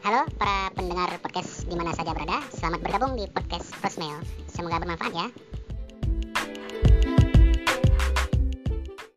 Halo para pendengar podcast di mana saja berada, selamat bergabung di podcast Postmail. Semoga bermanfaat ya.